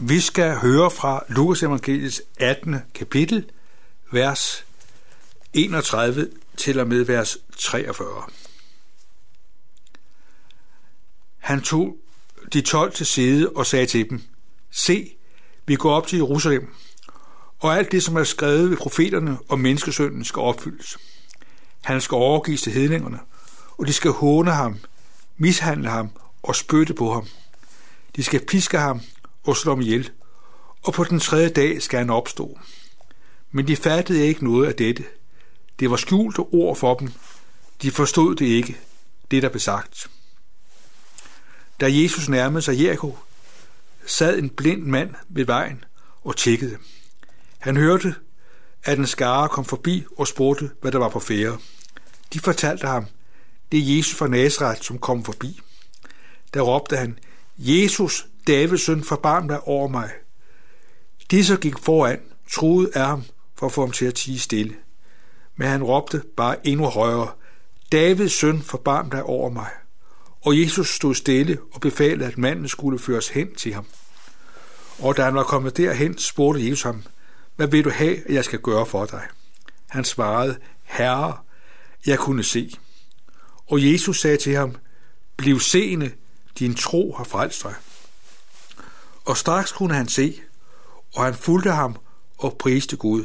Vi skal høre fra Lukas evangeliets 18. kapitel, vers 31 til og med vers 43. Han tog de tolv til side og sagde til dem, Se, vi går op til Jerusalem, og alt det, som er skrevet ved profeterne om menneskesønnen, skal opfyldes. Han skal overgives til hedningerne, og de skal håne ham, mishandle ham og spytte på ham. De skal piske ham og slå ham ihjel, og på den tredje dag skal han opstå. Men de fattede ikke noget af dette. Det var skjulte ord for dem. De forstod det ikke, det der blev sagt. Da Jesus nærmede sig Jericho, sad en blind mand ved vejen og tjekkede. Han hørte, at en skare kom forbi og spurgte, hvad der var på fære. De fortalte ham, det er Jesus fra Nazareth, som kom forbi. Der råbte han, Jesus, Davids søn, forbarm dig over mig. De så gik foran, troede af ham for at få ham til at tige stille. Men han råbte bare endnu højere, Davids søn, forbarm dig over mig. Og Jesus stod stille og befalede, at manden skulle føres hen til ham. Og da han var kommet derhen, spurgte Jesus ham, hvad vil du have, at jeg skal gøre for dig? Han svarede, Herre, jeg kunne se. Og Jesus sagde til ham, bliv seende, din tro har frelst dig. Og straks kunne han se, og han fulgte ham og priste Gud.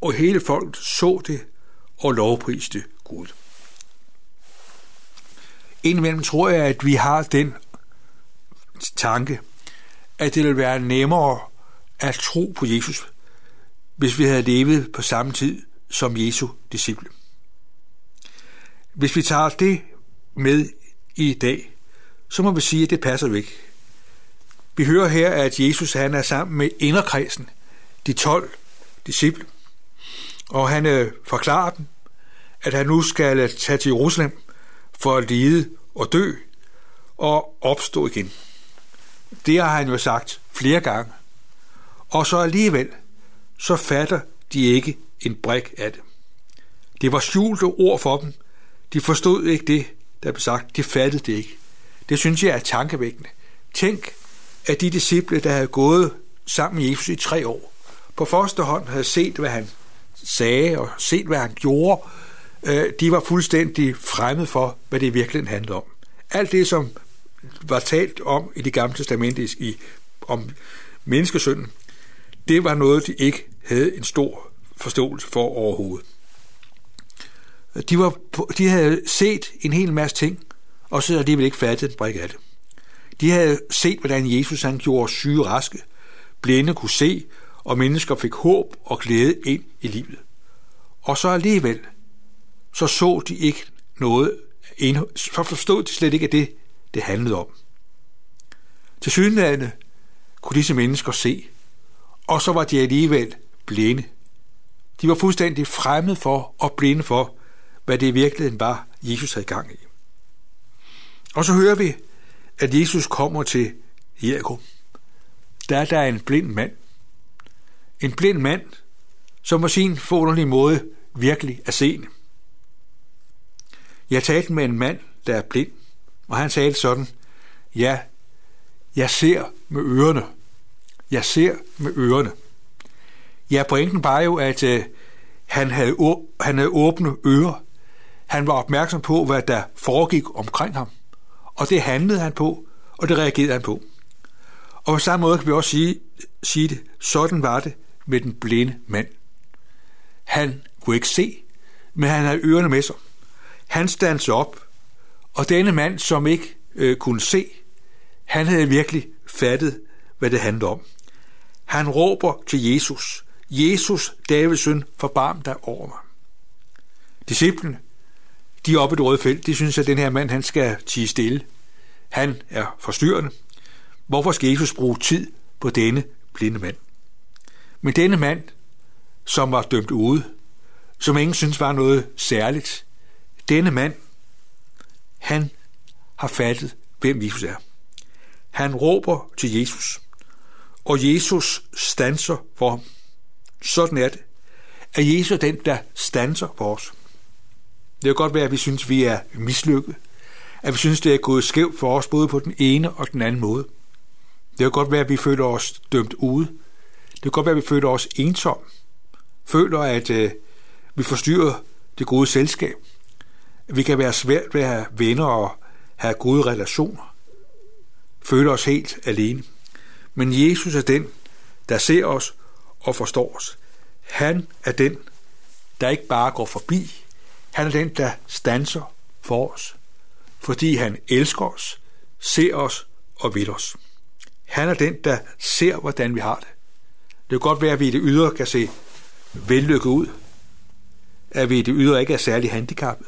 Og hele folket så det og lovpriste Gud. Indimellem tror jeg, at vi har den tanke, at det ville være nemmere at tro på Jesus, hvis vi havde levet på samme tid som Jesu disciple. Hvis vi tager det med i dag, så må vi sige, at det passer jo ikke. Vi hører her, at Jesus han er sammen med inderkredsen, de 12 disciple, og han øh, forklarer dem, at han nu skal øh, tage til Jerusalem for at lide og dø og opstå igen. Det har han jo sagt flere gange. Og så alligevel, så fatter de ikke en brik af det. Det var skjulte ord for dem. De forstod ikke det, der blev sagt. De fattede det ikke. Det synes jeg er tankevækkende. Tænk, at de disciple, der havde gået sammen med Jesus i tre år, på første hånd havde set, hvad han sagde og set, hvad han gjorde, øh, de var fuldstændig fremmed for, hvad det virkelig handlede om. Alt det, som var talt om i det gamle testamente i, om menneskesynden, det var noget, de ikke havde en stor forståelse for overhovedet. De, var, de havde set en hel masse ting, og så havde de vel ikke fattet en brik af det. De havde set, hvordan Jesus han gjorde syge raske, blinde kunne se, og mennesker fik håb og glæde ind i livet. Og så alligevel, så så de ikke noget, for forstod de slet ikke, at det, det handlede om. Til synligheden kunne disse mennesker se, og så var de alligevel blinde. De var fuldstændig fremmede for og blinde for, hvad det i virkeligheden var, Jesus havde gang i. Og så hører vi, at Jesus kommer til Jericho. Der er der en blind mand. En blind mand, som på sin forunderlige måde virkelig er seende. Jeg talte med en mand, der er blind, og han sagde sådan, ja, jeg ser med ørerne. Jeg ser med ørerne. Ja, pointen var jo, at øh, han, havde, han havde åbne ører. Han var opmærksom på, hvad der foregik omkring ham. Og det handlede han på, og det reagerede han på. Og på samme måde kan vi også sige, sige det, sådan var det med den blinde mand. Han kunne ikke se, men han havde ørerne med sig. Han standsede op, og denne mand, som ikke øh, kunne se, han havde virkelig fattet, hvad det handlede om. Han råber til Jesus, Jesus, Davids søn, forbarm dig over mig. Disciplene, de er oppe i det røde felt, de synes, at den her mand, han skal tige stille. Han er forstyrrende. Hvorfor skal Jesus bruge tid på denne blinde mand? Men denne mand, som var dømt ude, som ingen synes var noget særligt, denne mand, han har fattet, hvem Jesus er. Han råber til Jesus, og Jesus stanser for ham. Sådan er det. At Jesus er den, der stanser for os. Det kan godt være, at vi synes, vi er mislykket. At vi synes, det er gået skævt for os, både på den ene og den anden måde. Det kan godt være, at vi føler os dømt ude. Det kan godt være, at vi føler os ensom. Føler, at øh, vi forstyrrer det gode selskab. Vi kan være svært ved at have venner og have gode relationer. Føler os helt alene. Men Jesus er den, der ser os og forstår os. Han er den, der ikke bare går forbi. Han er den, der stanser for os, fordi han elsker os, ser os og vil os. Han er den, der ser, hvordan vi har det. Det kan godt være, at vi i det ydre kan se vellykket ud, at vi i det ydre ikke er særlig handicappet.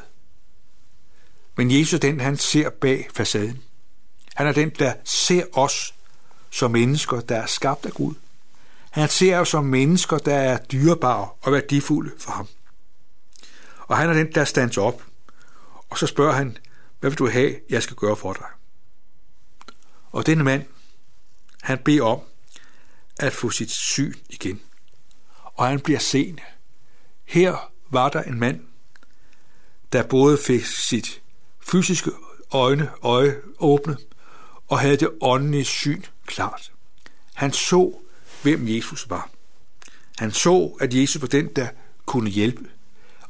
Men Jesus er den, han ser bag facaden. Han er den, der ser os som mennesker, der er skabt af Gud. Han ser os som mennesker, der er dyrebare og værdifulde for ham. Og han er den, der stands op. Og så spørger han, hvad vil du have, jeg skal gøre for dig? Og denne mand, han beder om at få sit syn igen. Og han bliver seende. Her var der en mand, der både fik sit fysiske øjne, øje åbne, og havde det åndelige syn klart. Han så, hvem Jesus var. Han så, at Jesus var den, der kunne hjælpe.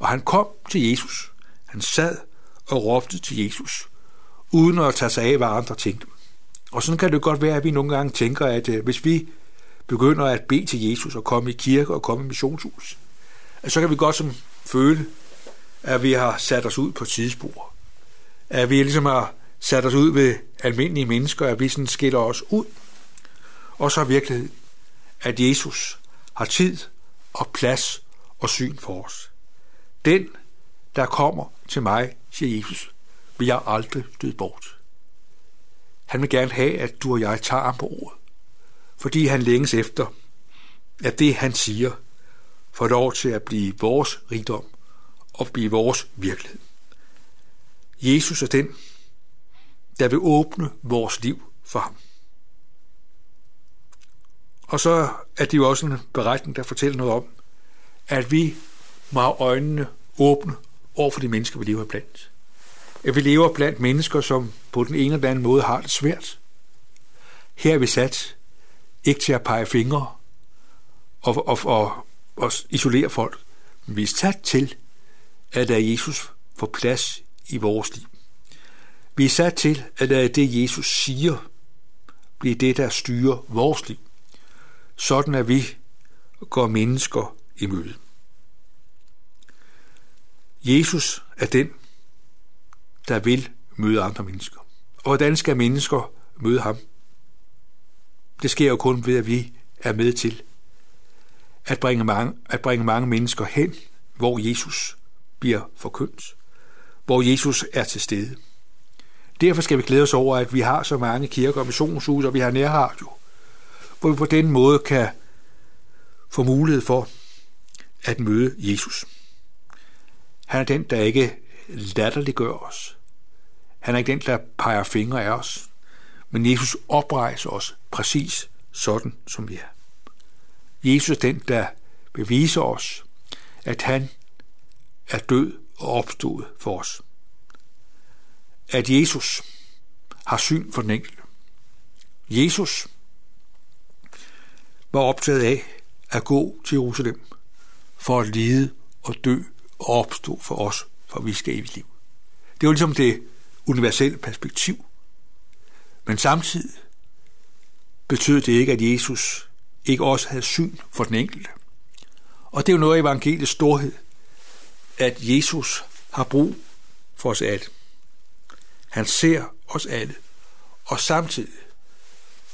Og han kom til Jesus. Han sad og råbte til Jesus, uden at tage sig af, hvad andre tænkte. Og sådan kan det godt være, at vi nogle gange tænker, at øh, hvis vi begynder at bede til Jesus og komme i kirke og komme i missionshus, så kan vi godt som føle, at vi har sat os ud på tidsspor. At vi ligesom har sat os ud ved almindelige mennesker, at vi sådan skiller os ud. Og så er virkeligheden, at Jesus har tid og plads og syn for os. Den, der kommer til mig, siger Jesus, vil jeg aldrig støde bort. Han vil gerne have, at du og jeg tager ham på ordet, fordi han længes efter, at det, han siger, får lov til at blive vores rigdom og blive vores virkelighed. Jesus er den, der vil åbne vores liv for ham. Og så er det jo også en beretning, der fortæller noget om, at vi må have øjnene åbne over for de mennesker, vi lever blandt. At vi lever blandt mennesker, som på den ene eller anden måde har det svært. Her er vi sat ikke til at pege fingre og, og, og, og isolere folk, men vi er sat til, at lade Jesus får plads i vores liv. Vi er sat til, at det, Jesus siger, bliver det, der styrer vores liv. Sådan at vi går mennesker i møde. Jesus er den, der vil møde andre mennesker. Og hvordan skal mennesker møde ham? Det sker jo kun ved, at vi er med til at bringe mange, at bringe mange mennesker hen, hvor Jesus bliver forkyndt, hvor Jesus er til stede. Derfor skal vi glæde os over, at vi har så mange kirker og missionshus, og vi har nærradio, hvor vi på den måde kan få mulighed for at møde Jesus. Han er den, der ikke latterliggør os. Han er ikke den, der peger fingre af os. Men Jesus oprejser os præcis sådan, som vi er. Jesus er den, der beviser os, at han er død og opstået for os. At Jesus har syn for den enkelte. Jesus var optaget af at gå til Jerusalem for at lide og dø opstå for os, for vi skal evigt liv. Det er ligesom det universelle perspektiv. Men samtidig betød det ikke, at Jesus ikke også havde syn for den enkelte. Og det er jo noget af evangeliets storhed, at Jesus har brug for os alle. Han ser os alle, og samtidig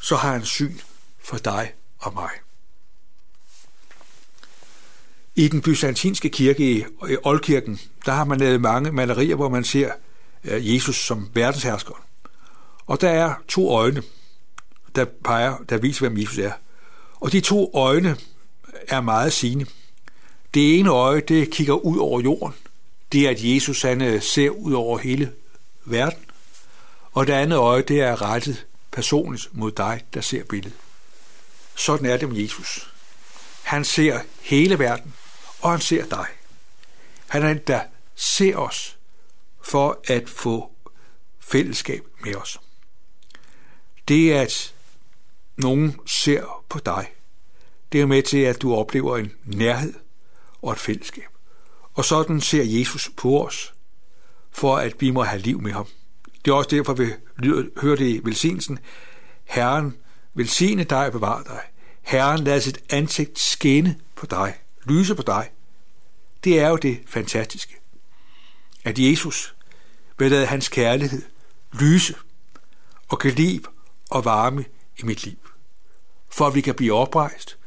så har han syn for dig og mig. I den byzantinske kirke i Oldkirken, der har man lavet mange malerier, hvor man ser øh, Jesus som verdenshersker. Og der er to øjne, der peger, der viser, hvem Jesus er. Og de to øjne er meget sigende. Det ene øje, det kigger ud over jorden. Det er, at Jesus han øh, ser ud over hele verden. Og det andet øje, det er rettet personligt mod dig, der ser billedet. Sådan er det med Jesus. Han ser hele verden, og han ser dig. Han er den, der ser os for at få fællesskab med os. Det er at nogen ser på dig. Det er med til, at du oplever en nærhed og et fællesskab. Og sådan ser Jesus på os, for at vi må have liv med ham. Det er også derfor, vi hører det i velsignelsen. Herren velsigne dig og bevare dig. Herren lader sit ansigt skinne på dig, lyse på dig. Det er jo det fantastiske. At Jesus vil lade hans kærlighed lyse og kan liv og varme i mit liv. For at vi kan blive oprejst,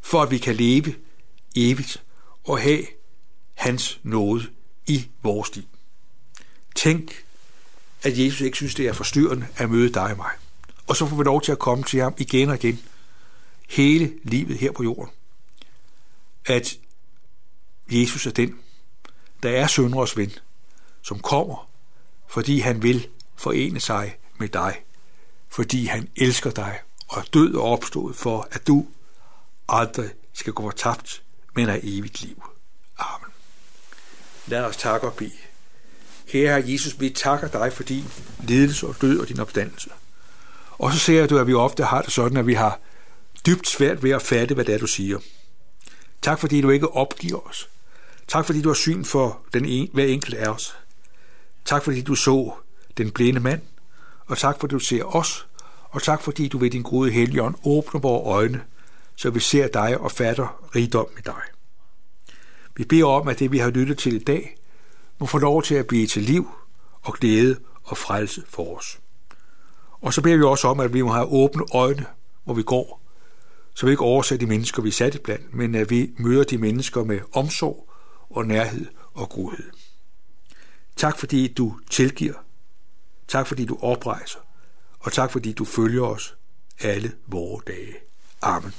for at vi kan leve evigt og have hans nåde i vores liv. Tænk, at Jesus ikke synes, det er forstyrrende at møde dig og mig. Og så får vi lov til at komme til ham igen og igen, hele livet her på jorden. At Jesus er den, der er sønders ven, som kommer, fordi han vil forene sig med dig, fordi han elsker dig og er død og opstået for, at du aldrig skal gå tabt, men er evigt liv. Amen. Lad os takke og bede. Kære Herre Jesus, vi takker dig for din lidelse og død og din opstandelse. Og så ser du, at vi ofte har det sådan, at vi har dybt svært ved at fatte, hvad det er, du siger. Tak fordi du ikke opgiver os. Tak fordi du har syn for den en, hver enkelt af os. Tak fordi du så den blinde mand, og tak fordi du ser os, og tak fordi du ved din gode helgen åbner vores øjne, så vi ser dig og fatter rigdom i dig. Vi beder om, at det, vi har lyttet til i dag, må få lov til at blive til liv og glæde og frelse for os. Og så beder vi også om, at vi må have åbne øjne, hvor vi går, så vi ikke overser de mennesker, vi er sat blandt, men at vi møder de mennesker med omsorg og nærhed og godhed. Tak fordi du tilgiver. Tak fordi du oprejser. Og tak fordi du følger os alle vore dage. Amen.